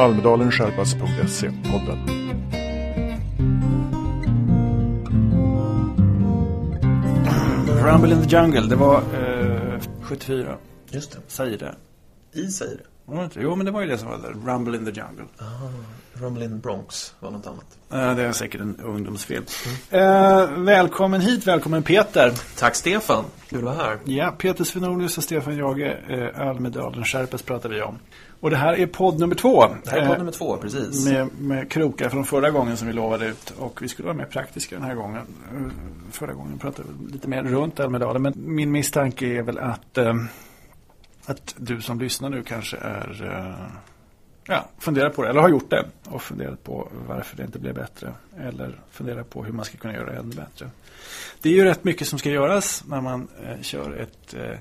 Almedalensskärpas.se podden. Rumble in the Jungle, det var eh, 74. Just det. Säger det. I säger det. Var det inte? Jo, men det var ju det som var där. Rumble in the Jungle. Rumble in Bronx var något annat. Eh, det är säkert en ungdomsfilm. Eh, välkommen hit, välkommen Peter. Tack Stefan. Kul att vara här. Ja, Peter Svenonius och Stefan Jage, eh, Almedalen Skärpes pratar vi om. Och det här är podd nummer två. Det här är podd Eh, nummer två, precis. Med, med krokar från förra gången som vi lovade ut. Och vi skulle vara mer praktiska den här gången. Eh, Förra gången pratade vi lite mer runt Almedalen. Men min misstanke är väl att, eh, att du som lyssnar nu kanske är Ja, funderar på det, eller har gjort det. Och funderat på varför det inte blev bättre. Eller funderar på hur man ska kunna göra det ännu bättre. Det är ju rätt mycket som ska göras när man eh, kör ett eh,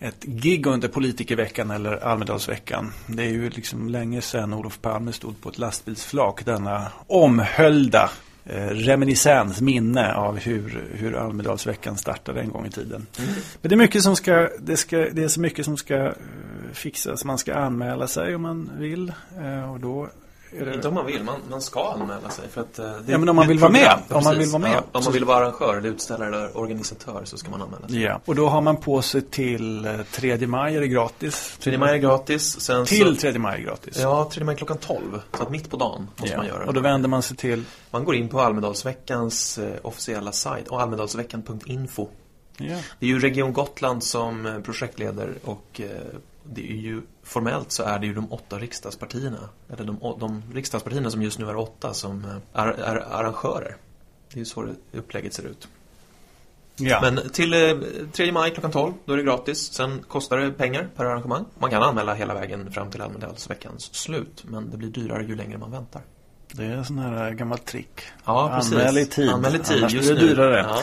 ett gig under politikerveckan eller Almedalsveckan. Det är ju liksom länge sedan Olof Palme stod på ett lastbilsflak. Denna omhöljda eh, reminiscens, minne av hur, hur Almedalsveckan startade en gång i tiden. Men det är, mycket som ska, det, ska, det är så mycket som ska eh, fixas. Man ska anmäla sig om man vill. Eh, och då det... Inte om man vill, man, man ska anmäla sig. För att, eh, det, Ja, men om det man är vill vara med. Om man vill vara med. Ja, om man vill vara arrangör, eller utställare eller organisatör så ska man anmäla sig. Ja, och då har man på sig till eh, 3 maj är det gratis. 3 maj är gratis. Sen Till så, 3 maj är gratis. Ja, 3 maj klockan 12. Så att mitt på dagen måste Ja, man göra Och då det. vänder man sig till Man går in på Almedalsveckans eh, officiella sajt och almedalsveckan.info. Ja. Det är ju Region Gotland som eh, projektleder och eh, det är ju formellt så är det ju de åtta riksdagspartierna, eller de, de riksdagspartierna som just nu är åtta, som eh, är, är arrangörer. Det är ju så det upplägget ser ut. Ja. Men till eh, 3 maj klockan 12, då är det gratis. Sen kostar det pengar per arrangemang. Man kan anmäla hela vägen fram till Almedalsveckans slut, men det blir dyrare ju längre man väntar. det är en sån här gammalt trick. Ja, precis. Anmäl i tid. Anmäl i tid, Annars just blir det dyrare. Ja.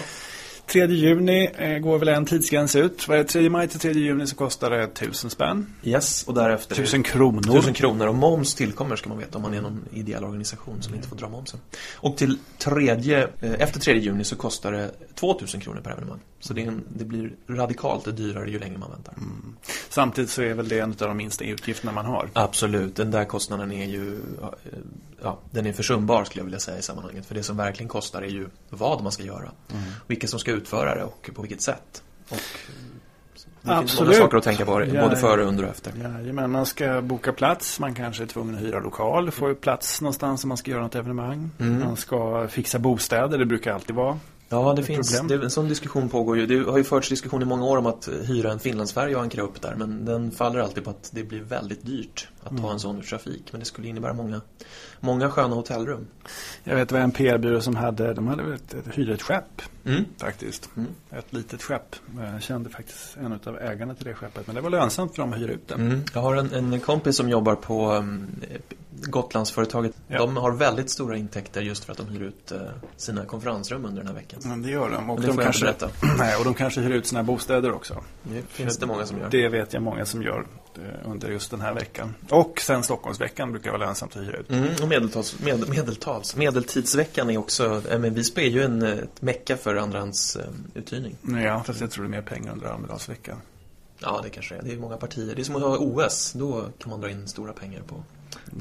3 juni eh, går väl en tidsgräns ut. Vad är det? 3 maj till 3 juni så kostar det 1000 spänn. Yes, och därefter... 1000 kronor. Tusen kronor och moms tillkommer ska man veta om man är någon ideell organisation som inte får dra momsen. Och till tredje, eh, efter tredje juni så kostar det 2000 kronor per evenemang. Så det, en, det blir radikalt dyrare ju längre man väntar. Samtidigt så är väl det en av de minsta utgifterna man har. Absolut, den där kostnaden är ju ja, eh, den är försumbar skulle jag vilja säga i sammanhanget. För det som verkligen kostar är ju vad man ska göra. Vilka som ska utföra det och på vilket sätt. Och det finns Absolut. många saker att tänka på, både före, under och efter. Jajamän, man ska boka plats. Man kanske är tvungen att hyra lokal. Få plats någonstans om man ska göra något evenemang. Mm. Man ska fixa bostäder. Det brukar alltid vara. Ja, det finns. problem. Det, en sån diskussion pågår ju. Det har ju förts diskussion i många år om att hyra en Finlandsfärja och ankra upp där. Men den faller alltid på att det blir väldigt dyrt att Mm. ta en sån ur trafik. Men det skulle innebära många, många sköna hotellrum. Jag vet det var en PR-byrå som hade, de hade hyrde ett skepp Mm. faktiskt. Mm. Ett litet skepp. Jag kände faktiskt en av ägarna till det skeppet. Men det var lönsamt för dem att hyra ut det. Mm. Jag har en, en kompis som jobbar på um, Gotlandsföretaget. Ja. De har väldigt stora intäkter just för att de hyr ut eh, sina konferensrum under den här veckan. Men det gör de. Och de kanske, nej, och de kanske hyr ut sina bostäder också. Det finns det många som gör. Det vet jag många som gör under just den här veckan. Och sen Stockholmsveckan brukar vara lönsamt att hyra ut. Mm, och medeltals, med, medeltals. Medeltidsveckan är också, äh, men Visby är ju en, eh, ett mecka för andrahandsuthyrning. Ja, fast jag tror det är mer pengar under Almedalsveckan. Ja, det kanske är. Det är många partier. Det är som att ha OS. Då kan man dra in stora pengar på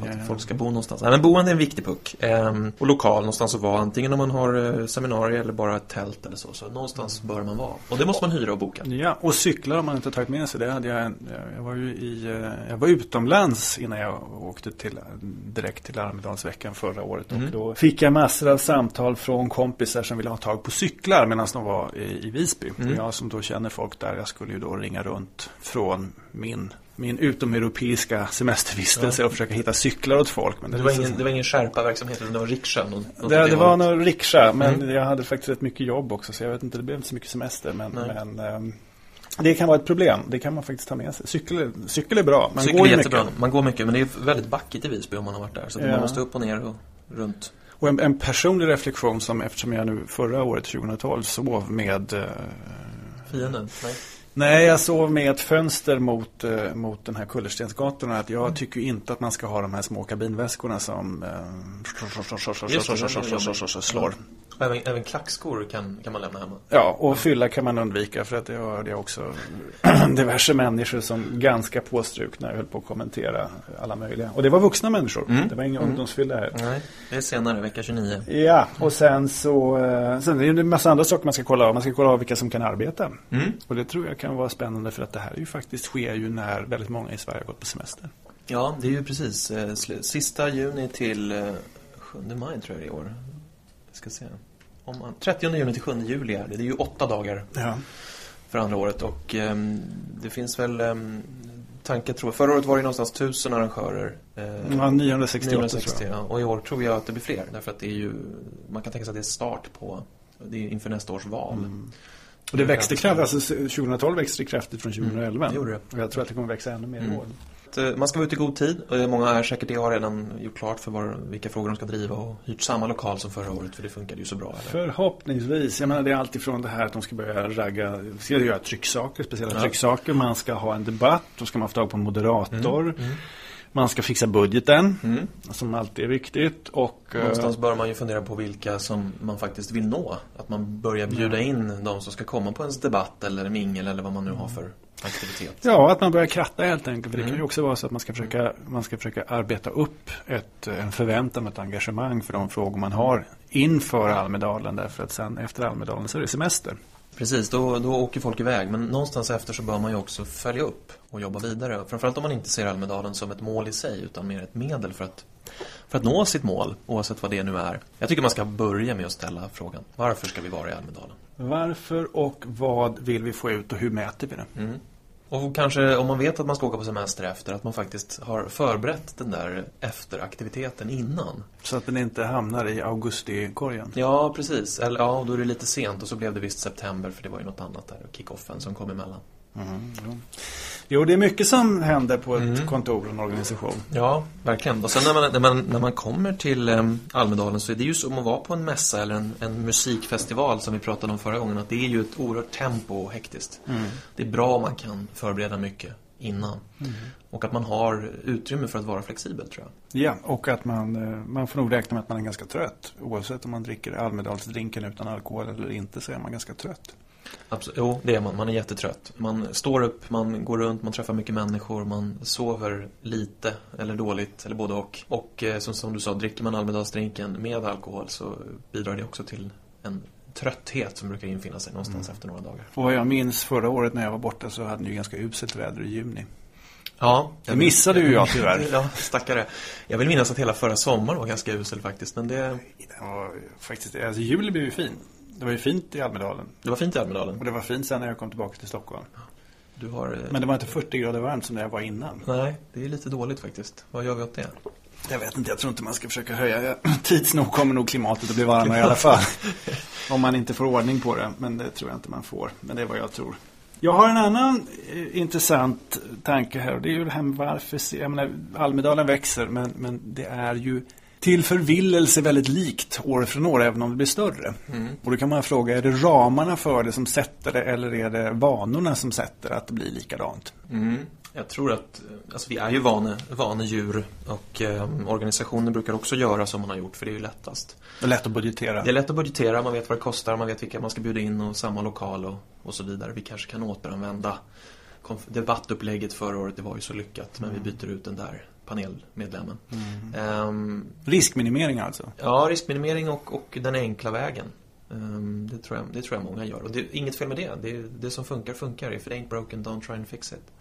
att folk ska bo någonstans. Men boende är en viktig puck. Ehm, och lokal någonstans att vara. Antingen om man har eh, seminarier eller bara ett tält eller så. Så någonstans bör man vara. Och det måste man hyra och boka. Ja, och cyklar har man inte tagit med sig. Det hade jag, jag var ju i, eh, jag var utomlands innan jag åkte till, direkt till Almedalsveckan förra året. Mm. Och då fick jag massor av samtal från kompisar som ville ha tag på cyklar medan de var i, i Visby. Mm. Och jag som då känner folk där, jag skulle ju då ringa runt från min min utomeuropeiska semestervistelse och försöka hitta cyklar åt folk. Men Det var visade ingen, det var ingen skärpa-verksamhet, det var något det, det var nog rikscha, men Mm. jag hade faktiskt rätt mycket jobb också så jag vet inte, det blev inte så mycket semester. Men, men ehm, det kan vara ett problem, det kan man faktiskt ta med sig. Cykel, cykel är bra, man Cykel går är mycket. Man går mycket, men det är väldigt backigt i Visby om man har varit där. Så Ja. man måste upp och ner och runt. Och en, en personlig reflektion som eftersom jag nu förra året, 2012, sov med eh, Fienden? Nej. Nej, jag sov med ett fönster mot, eh, mot den här kullerstensgatan. Att jag tycker inte att man ska ha de här små kabinväskorna som eh, slår. Även, även klackskor kan, kan man lämna hemma. Ja, och fylla kan man undvika för att det hörde jag också diverse människor som ganska påstrukna höll på att kommentera alla möjliga. Och det var vuxna människor. Mm. Det var inga Mm. ungdomsfylla här. Nej, det är senare, vecka 29. Ja, och sen så eh, sen är det en massa andra saker man ska kolla av. Man ska kolla av vilka som kan arbeta. Mm. Och det tror jag kan vara spännande för att det här är ju faktiskt sker ju när väldigt många i Sverige har gått på semester. Ja, det är ju precis eh, sista juni till eh, 7 maj tror jag det är i år. Ska se. Om man, 30 juni till 7 juli är det. Det är ju åtta dagar Ja. för andra året och ehm, det finns väl um, tanke tror jag. Förra året var det någonstans 1000 arrangörer. Eh, Ja, 968 960, tror jag. ja. Och i år tror jag att det blir fler. Därför att det är ju, man kan tänka sig att det är start på, det är inför nästa års val. Mm. Och det växte kraftigt, alltså 2012 växte det kraftigt från 2011. Mm, det gjorde det. Och jag tror att det kommer växa ännu mer i Mm. år. Att, eh, Man ska vara ute i god tid. Många är säkert det har redan gjort klart för var, vilka frågor de ska driva och hyrt samma lokal som förra året för det funkade ju så bra. Eller? Förhoppningsvis. Jag menar det är alltifrån det här att de ska börja ragga, ska göra trycksaker, speciella Ja. trycksaker. Man ska ha en debatt, då ska man få tag på en moderator. Mm. Man ska fixa budgeten, Mm. som alltid är viktigt. Och, eh, Någonstans bör man ju fundera på vilka som man faktiskt vill nå. Att man börjar bjuda in de som ska komma på ens debatt eller mingel eller vad man nu har för aktivitet. Ja, att man börjar kratta helt enkelt. För det Mm. kan ju också vara så att man ska försöka, man ska försöka arbeta upp ett, en förväntan och ett engagemang för de frågor man har inför Almedalen. Därför att sen efter Almedalen så är det semester. Precis, då, då åker folk iväg. Men någonstans efter så bör man ju också följa upp och jobba vidare. Framförallt om man inte ser Almedalen som ett mål i sig utan mer ett medel för att, för att nå sitt mål, oavsett vad det nu är. Jag tycker man ska börja med att ställa frågan. Varför ska vi vara i Almedalen? Varför och vad vill vi få ut och hur mäter vi det? Mm. Och kanske om man vet att man ska åka på semester efter, att man faktiskt har förberett den där efteraktiviteten innan. Så att den inte hamnar i augustikorgen. Ja, precis. Eller ja, då är det lite sent och så blev det visst september för det var ju något annat där, kickoffen som kom emellan. Mm, jo. jo, det är mycket som händer på ett Mm. kontor och en organisation. Ja, verkligen. Och sen när man, när man, när man kommer till um, Almedalen så är det ju som att vara på en mässa eller en, en musikfestival som vi pratade om förra gången. Att det är ju ett oerhört tempo och hektiskt. Det är bra om man kan förbereda mycket innan. Och att man har utrymme för att vara flexibel tror jag. Ja, och att man, eh, man får nog räkna med att man är ganska trött. Oavsett om man dricker Almedalsdrinken utan alkohol eller inte så är man ganska trött. Absolut. Jo, det är man. Man är jättetrött. Man står upp, man går runt, man träffar mycket människor, man sover lite eller dåligt eller både och. Och eh, som, som du sa, dricker man Almedalsdrinken med alkohol så bidrar det också till en trötthet som brukar infinna sig någonstans efter några dagar. Och vad jag minns förra året när jag var borta så hade ni ju ganska uselt väder i juni. Ja. Det missade ju jag tyvärr. ja, stackare. Jag vill minnas att hela förra sommaren var ganska usel faktiskt, men det, var faktiskt, alltså juli blev ju fin. Det var ju fint i Almedalen. det var fint i Almedalen. Och det var fint sen när jag kom tillbaka till Stockholm. Du har... eh, Men det var inte 40 grader varmt som det var innan. Nej, det är lite dåligt faktiskt. Vad gör vi åt det? Jag vet inte, jag tror inte man ska försöka höja. Tids nog kommer nog klimatet att bli varmare i alla fall. Om man inte får ordning på det. Men det tror jag inte man får. Men det är vad jag tror. Jag har en annan eh, intressant tanke här. Och det är ju det här med varför. Jag menar, Almedalen växer. Men, men det är ju till förvillelse väldigt likt år från år. Även om det blir större. Och då kan man fråga, är det ramarna för det som sätter det? Eller är det vanorna som sätter att det blir likadant? Mm. Jag tror att, alltså vi är ju vane, vanedjur och eh, organisationer brukar också göra som man har gjort för det är ju lättast. Det är lätt att budgetera. Det är lätt att budgetera, man vet vad det kostar, man vet vilka man ska bjuda in och samma lokal och, och så vidare. Vi kanske kan återanvända debattupplägget förra året, det var ju så lyckat men vi byter ut den där panelmedlemmen. Ehm, Riskminimering alltså. ja, riskminimering och, och den enkla vägen. Ehm, det, tror jag, det tror jag många gör. Och det är inget fel med det. Det, det som funkar, funkar. If it ain't broken, don't try and fix it.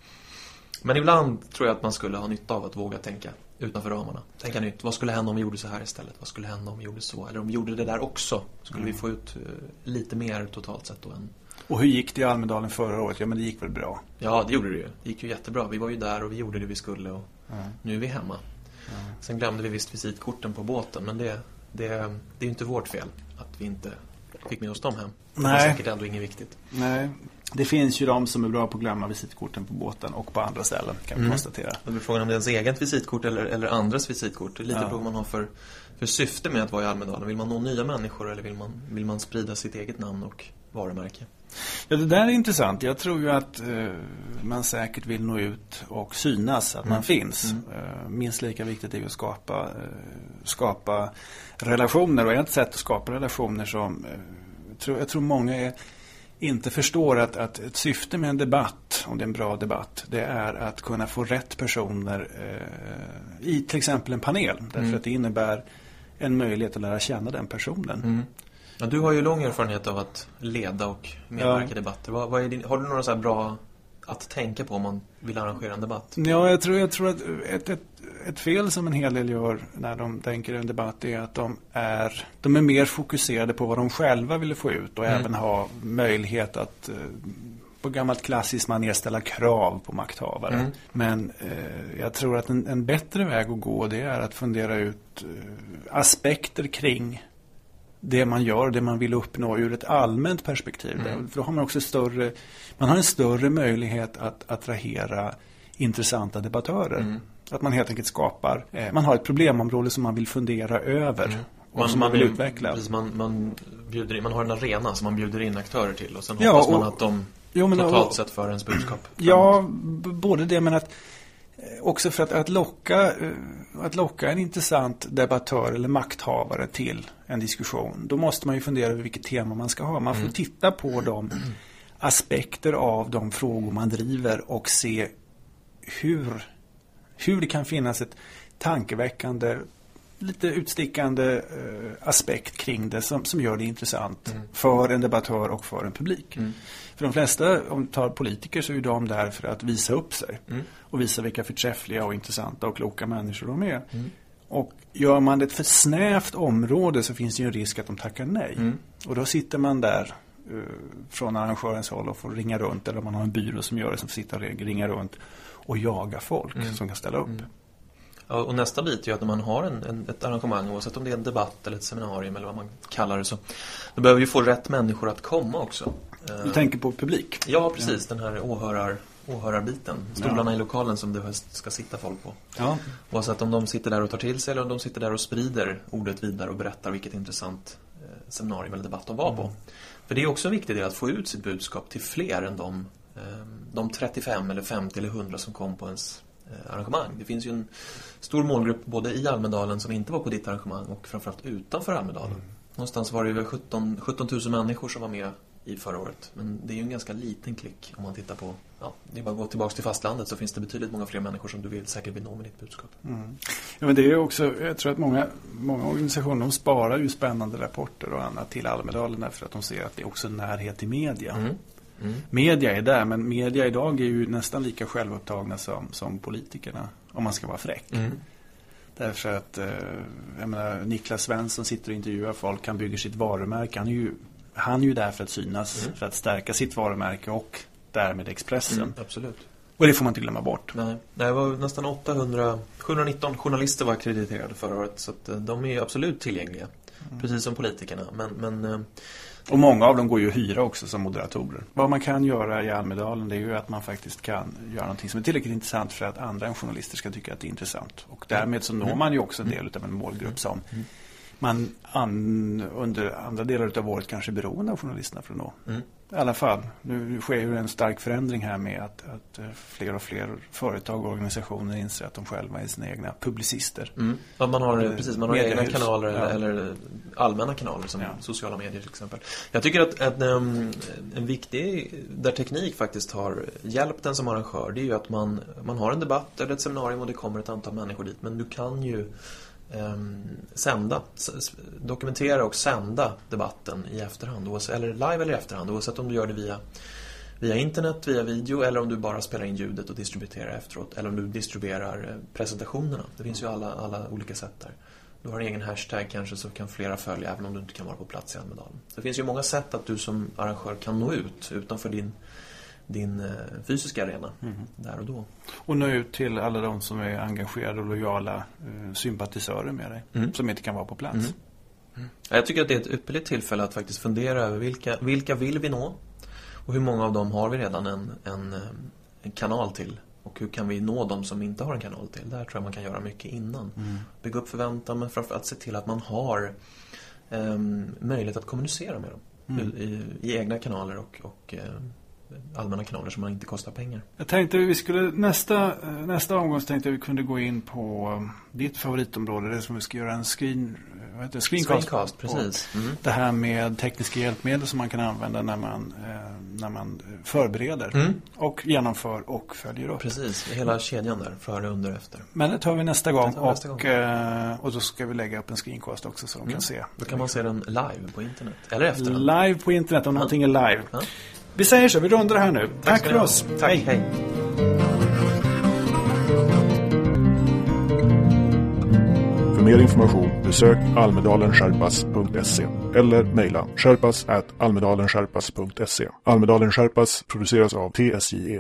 Men ibland tror jag att man skulle ha nytta av att våga tänka utanför ramarna. Tänka nytt. Vad skulle hända om vi gjorde så här istället? Vad skulle hända om vi gjorde så? Eller om vi gjorde det där också? Skulle vi få ut eh, lite mer totalt sett då än... Och hur gick det i Almedalen förra året? Ja, men det gick väl bra. Ja, det gjorde det ju. Det gick ju jättebra. Vi var ju där och vi gjorde det vi skulle och nu är vi hemma. Sen glömde vi visst visitkorten på båten men det, det, det är ju inte vårt fel att vi inte fick med oss dem hem. Det var Nej. säkert ändå inget viktigt. Nej. Det finns ju de som är bra på att glömma visitkorten på båten och på andra ställen kan vi Mm. konstatera. Det blir frågan om det är ens eget visitkort eller, eller andras visitkort. Det är lite Ja. vad man har för, för syfte med att vara i Almedalen. Vill man nå nya människor eller vill man, vill man sprida sitt eget namn och varumärke? Ja, det där är intressant. Jag tror ju att eh, man säkert vill nå ut och synas att mm. man finns. Mm. Eh, minst lika viktigt är att skapa, eh, skapa relationer. Och ett sätt att skapa relationer som eh, tror, jag tror många är, inte förstår att, att ett syfte med en debatt, om det är en bra debatt, det är att kunna få rätt personer eh, i till exempel en panel. Därför mm. att det innebär en möjlighet att lära känna den personen. Mm. Ja, du har ju lång erfarenhet av att leda och medverka i debatter. Vad, vad din, har du några så bra att tänka på om man vill arrangera en debatt? Ja, jag tror, jag tror att ett, ett, ett fel som en hel del gör när de tänker en debatt är att de är, de är mer fokuserade på vad de själva vill få ut och mm. även ha möjlighet att eh, på gammalt klassiskt manér ställa krav på makthavare. Mm. Men eh, jag tror att en, en, bättre väg att gå det är att fundera ut eh, aspekter kring det man gör, det man vill uppnå ur ett allmänt perspektiv. Mm. För då har man också större, man har en större möjlighet att attrahera intressanta debattörer. Mm. Att man helt enkelt skapar, eh, man har ett problemområde som man vill fundera över. Mm. Och man, som man, vill utveckla. Precis, man, man, bjuder in, man har en arena som man bjuder in aktörer till och sen ja, hoppas man att de jo, men, totalt och, sett för ens budskap. Ja, både det men att också för att, att, locka, eh, att locka en intressant debattör eller makthavare till en diskussion. Då måste man ju fundera över vilket tema man ska ha. Man får mm. titta på de aspekter av de frågor man driver och se hur, hur det kan finnas ett tankeväckande lite utstickande eh, aspekt kring det som, som gör det intressant mm. för en debattör och för en publik. Mm. För de flesta, om tar politiker, så är de där för att visa upp sig. Mm. Och visa vilka förträffliga och intressanta och kloka människor de är. Mm. Och gör man det ett för snävt område så finns det ju en risk att de tackar nej. Mm. Och då sitter man där uh, från arrangörens håll och får ringa runt eller man har en byrå som gör det som sitta och ringa runt och jaga folk mm. som kan ställa upp. Ja, och nästa bit är att när man har en, en, ett arrangemang oavsett om det är en debatt eller ett seminarium eller vad man kallar det så då behöver vi få rätt människor att komma också. Du tänker på publik? Ja, precis. Ja. Den här åhörar, åhörarbiten. Stolarna ja. i lokalen som det ska sitta folk på. Ja. Oavsett om de sitter där och tar till sig eller om de sitter där och sprider ordet vidare och berättar vilket intressant eh, seminarium eller debatt de var på. Mm. För det är också en viktig del att få ut sitt budskap till fler än de, eh, de 35 eller 50 eller 100 som kom på ens arrangemang. Det finns ju en stor målgrupp både i Almedalen som inte var på ditt arrangemang och framförallt utanför Almedalen. Mm. Någonstans var det över 17, 17 000 människor som var med i förra året. Men det är ju en ganska liten klick om man tittar på, ja, det är bara att gå tillbaka till fastlandet så finns det betydligt många fler människor som du vill säkert vill nå med ditt budskap. Mm. Ja, men det är också, jag tror att många, många organisationer de sparar ju spännande rapporter och annat till Almedalen därför att de ser att det är också närhet till media. Mm. Mm. Media är där, men media idag är ju nästan lika självupptagna som, som politikerna, om man ska vara fräck. Mm. Därför att eh, jag menar, Niklas Svensson sitter och intervjuar folk, han bygger sitt varumärke. Han är ju han är ju där för att synas, mm. för att stärka sitt varumärke och därmed Expressen. Mm, absolut. Och det får man inte glömma bort. Nej, det var nästan 800, 719 journalister var akkrediterade förra året. Så att eh, de är absolut tillgängliga. Mm. Precis som politikerna. Men, men, eh, och många av dem går ju att hyra också som moderatorer. Vad man kan göra i Almedalen det är ju att man faktiskt kan göra någonting som är tillräckligt intressant för att andra än journalister ska tycka att det är intressant. Och därmed så når mm. man ju också en del av en målgrupp som mm man an, under andra delar av året kanske är beroende av journalisterna för att nå. I alla fall, nu sker ju en stark förändring här med att, att eh, fler och fler företag och organisationer inser att de själva är sina egna publicister. Mm. Ja, man har, eh, precis, man har egna kanaler ja. eller, allmänna kanaler som ja. sociala medier till exempel. Jag tycker att, att um, en viktig, där teknik faktiskt har hjälpt den som arrangör, det är ju att man, man har en debatt eller ett seminarium och det kommer ett antal människor dit. Men du kan ju Ehm, sända, dokumentera och sända debatten i efterhand, eller live eller i efterhand, oavsett om du gör det via, via internet, via video eller om du bara spelar in ljudet och distribuerar efteråt, eller om du distribuerar eh, presentationerna. Det finns ju alla, alla olika sätt där. Du har en egen hashtag kanske så kan flera följa även om du inte kan vara på plats i Almedalen. Det finns ju många sätt att du som arrangör kan nå ut utanför din din eh, fysiska arena mm. där och då. Och nå ut till alla de som är engagerade och lojala eh, sympatisörer med dig. Mm. Som inte kan vara på plats. Mm. mm. Jag tycker att det är ett ypperligt tillfälle att faktiskt fundera över vilka, vilka vill vi nå? Och hur många av dem har vi redan en, en, eh, en kanal till? Och hur kan vi nå dem som inte har en kanal till? Där tror jag man kan göra mycket innan. Mm. Bygga upp förväntan men framförallt se till att man har um, möjlighet att kommunicera med dem. mm. i, i, egna kanaler och, och eh, allmänna kanaler som man inte kostar pengar. Jag tänkte vi skulle nästa, nästa omgång så tänkte jag vi kunde gå in på um, ditt favoritområde. Det som vi ska göra en screen, vad heter det? screencast. screencast precis. Mm. Det här med tekniska hjälpmedel som man kan använda när man, eh, när man förbereder mm. och genomför och följer upp. Precis, hela kedjan där, före, under och efter. Men det tar vi nästa gång, och, nästa gång. Eh, och då ska vi lägga upp en screencast också så de mm. kan se. Då kan man se den live på internet, eller efter Live på internet om ja. någonting är live. Ja. Vi säger så, vi rundar här nu. Tack, Tack för oss. Tack, hej. hej. För mer information besök almedalensherpas.se eller mejla sherpas almedalensherpas.se. Almedalen Sherpas produceras av TSJE.